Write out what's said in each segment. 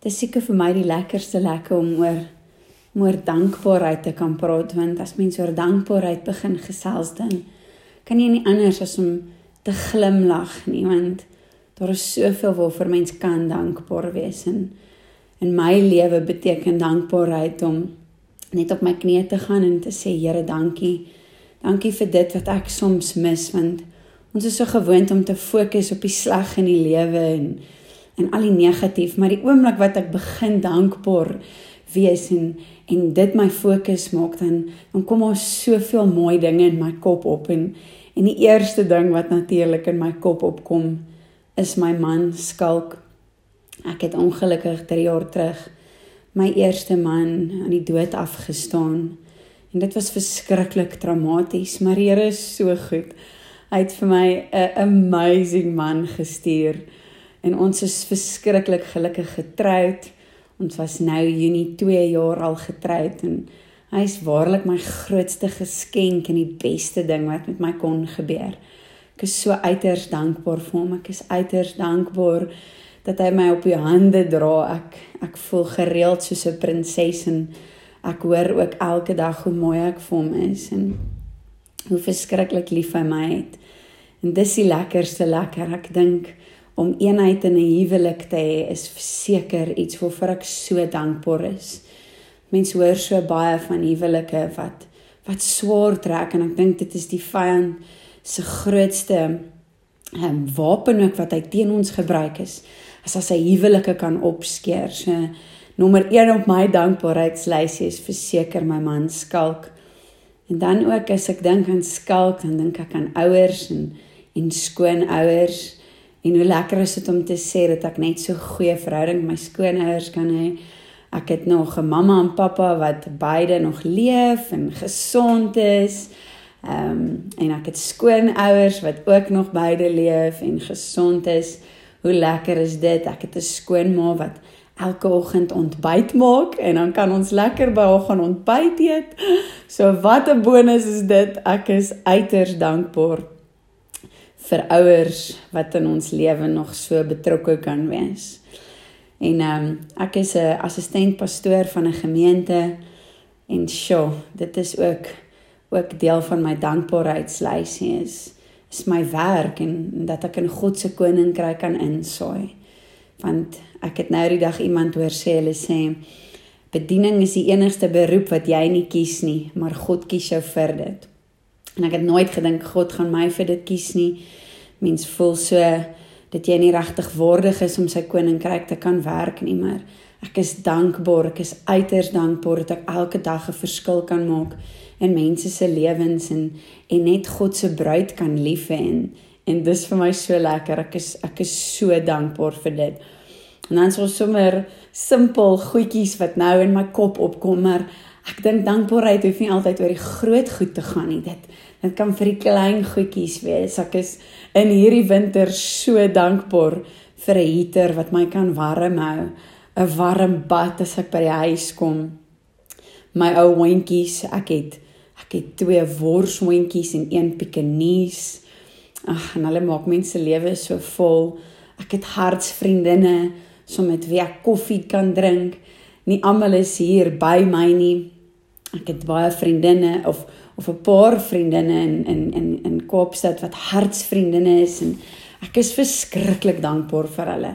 Dis seker vir my die lekkerste lekker om oor oor dankbaarheid te kan praat want as mens oor dankbaarheid begin gesels dan kan jy nie anders as om te glimlag nie want daar is soveel waarvoor mens kan dankbaar wees en in my lewe beteken dankbaarheid om net op my knieë te gaan en te sê Here dankie. Dankie vir dit wat ek soms mis want ons is so gewoond om te fokus op die sleg in die lewe en en al die negatief maar die oomblik wat ek begin dankbaar wees en en dit my fokus maak dan dan kom daar soveel mooi dinge in my kop op en en die eerste ding wat natuurlik in my kop opkom is my man skalk ek het ongelukkig 3 jaar terug my eerste man aan die dood afgestaan en dit was verskriklik traumaties maar die Here is so goed. Hy het vir my 'n amazing man gestuur en ons is verskriklik gelukkig getroud Ons was nou Junie 2 jaar al getroud en hy is waarlik my grootste geskenk en die beste ding wat met my kon gebeur. Ek is so uiters dankbaar vir hom. Ek is uiters dankbaar dat hy my op die hande dra. Ek ek voel gereeld soos 'n prinses en ek hoor ook elke dag hoe mooi ek vir hom is en hoe verskriklik lief hy my het. En dis die lekkerste lekker. Ek dink om eenheid in 'n huwelik te hê is verseker iets waarvoor ek so dankbaar is. Mense hoor so baie van huwelike wat wat swaar trek en ek dink dit is die vyand se grootste um, wapen ook wat hy teen ons gebruik is as as hy huwelike kan opskeer. So nommer 1 op my dankbaarheidslysie is verseker my man Skalk. En dan ook as ek dink aan Skalk, dan dink ek aan ouers en en skoonouers En hoe lekker is dit om te sê dat ek net so goeie verhouding met my skoonouers kan hê. Ek het nog 'n mamma en pappa wat beide nog leef en gesond is. Ehm um, en ek het skoonouers wat ook nog beide leef en gesond is. Hoe lekker is dit? Ek het 'n skoonma wat elke oggend ontbyt maak en dan kan ons lekker by haar gaan ontbyt eet. So wat 'n bonus is dit. Ek is uiters dankbaar vir ouers wat in ons lewe nog so betrokke kan wees. En ehm um, ek is 'n assistent pastoor van 'n gemeente en sjo, dit is ook ook deel van my dankbaarheidslysie is is my werk en dat ek in God se koninkryk kan insaai. Want ek het nou die dag iemand hoor sê hulle sê bediening is die enigste beroep wat jy nie kies nie, maar God kies jou vir dit. En ek het nooit gedink God gaan my vir dit kies nie. Mens voel so dat jy nie regtig waardig is om sy koninkryk te kan werk nie, maar ek is dankbaar, ek is uiters dankbaar dat ek elke dag 'n verskil kan maak in mense se lewens en en net God se bruid kan lief hê en en dis vir my so lekker. Ek is ek is so dankbaar vir dit. En dan is ons sommer simpel goedjies wat nou in my kop opkom, maar ek dink dankbaarheid hoef nie altyd oor die groot goed te gaan nie. Dit dit kan vir die klein goedjies wees. Ek is in hierdie winter so dankbaar vir 'n heater wat my kan warm hou, 'n warm bad as ek by die huis kom. My ou hondjies, ek het ek het twee worshondjies en een Pekingese. Ag, en hulle maak mense lewe so vol. Ek het hartsvriendinne so met wie ek koffie kan drink nie almal is hier by my nie. Ek het baie vriendinne of of 'n paar vriendinne in in in in Kaapstad wat hartsvriendinne is en ek is verskriklik dankbaar vir hulle.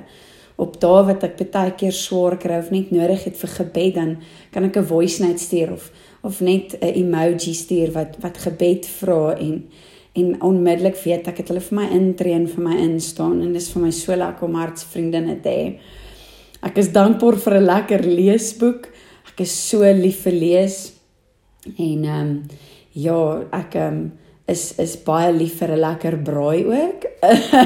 Op dae wat ek baie keer swaar kry of net nodig het vir gebed, dan kan ek 'n voice note stuur of of net 'n emoji stuur wat wat gebed vra en en onmiddellik weet ek het hulle vir my intree en vir my instaan en dis vir my so lekker om hartsvriendinne te hê. Ek is dankbaar vir 'n lekker leesboek. Ek is so lief vir lees. En ehm um, ja, ek ehm um, is is baie lief vir 'n lekker braai ook.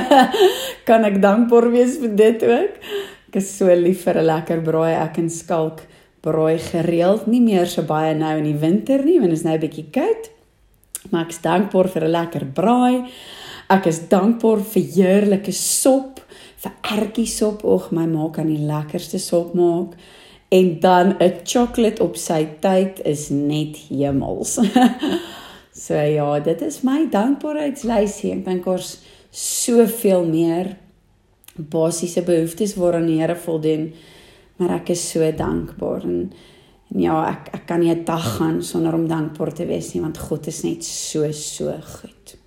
kan ek dankbaar wees vir dit ook? Ek is so lief vir 'n lekker braai. Ek en skalk braai gereeld, nie meer so baie nou in die winter nie, want dit is nou 'n bietjie koud. Maar ek is dankbaar vir 'n lekker braai. Ek is dankbaar vir heerlike sop vir ertjiesop. Och, my ma kan die lekkerste sop maak. En dan 'n chocolate op sy tyd is net hemels. so ja, dit is my dankbaarheidslysie. Ek dink ons soveel meer basiese behoeftes waaraan die Here voldoen. maar ek is so dankbaar en, en ja, ek ek kan nie 'n dag gaan sonder om dankbaar te wees nie want God is net so so goed.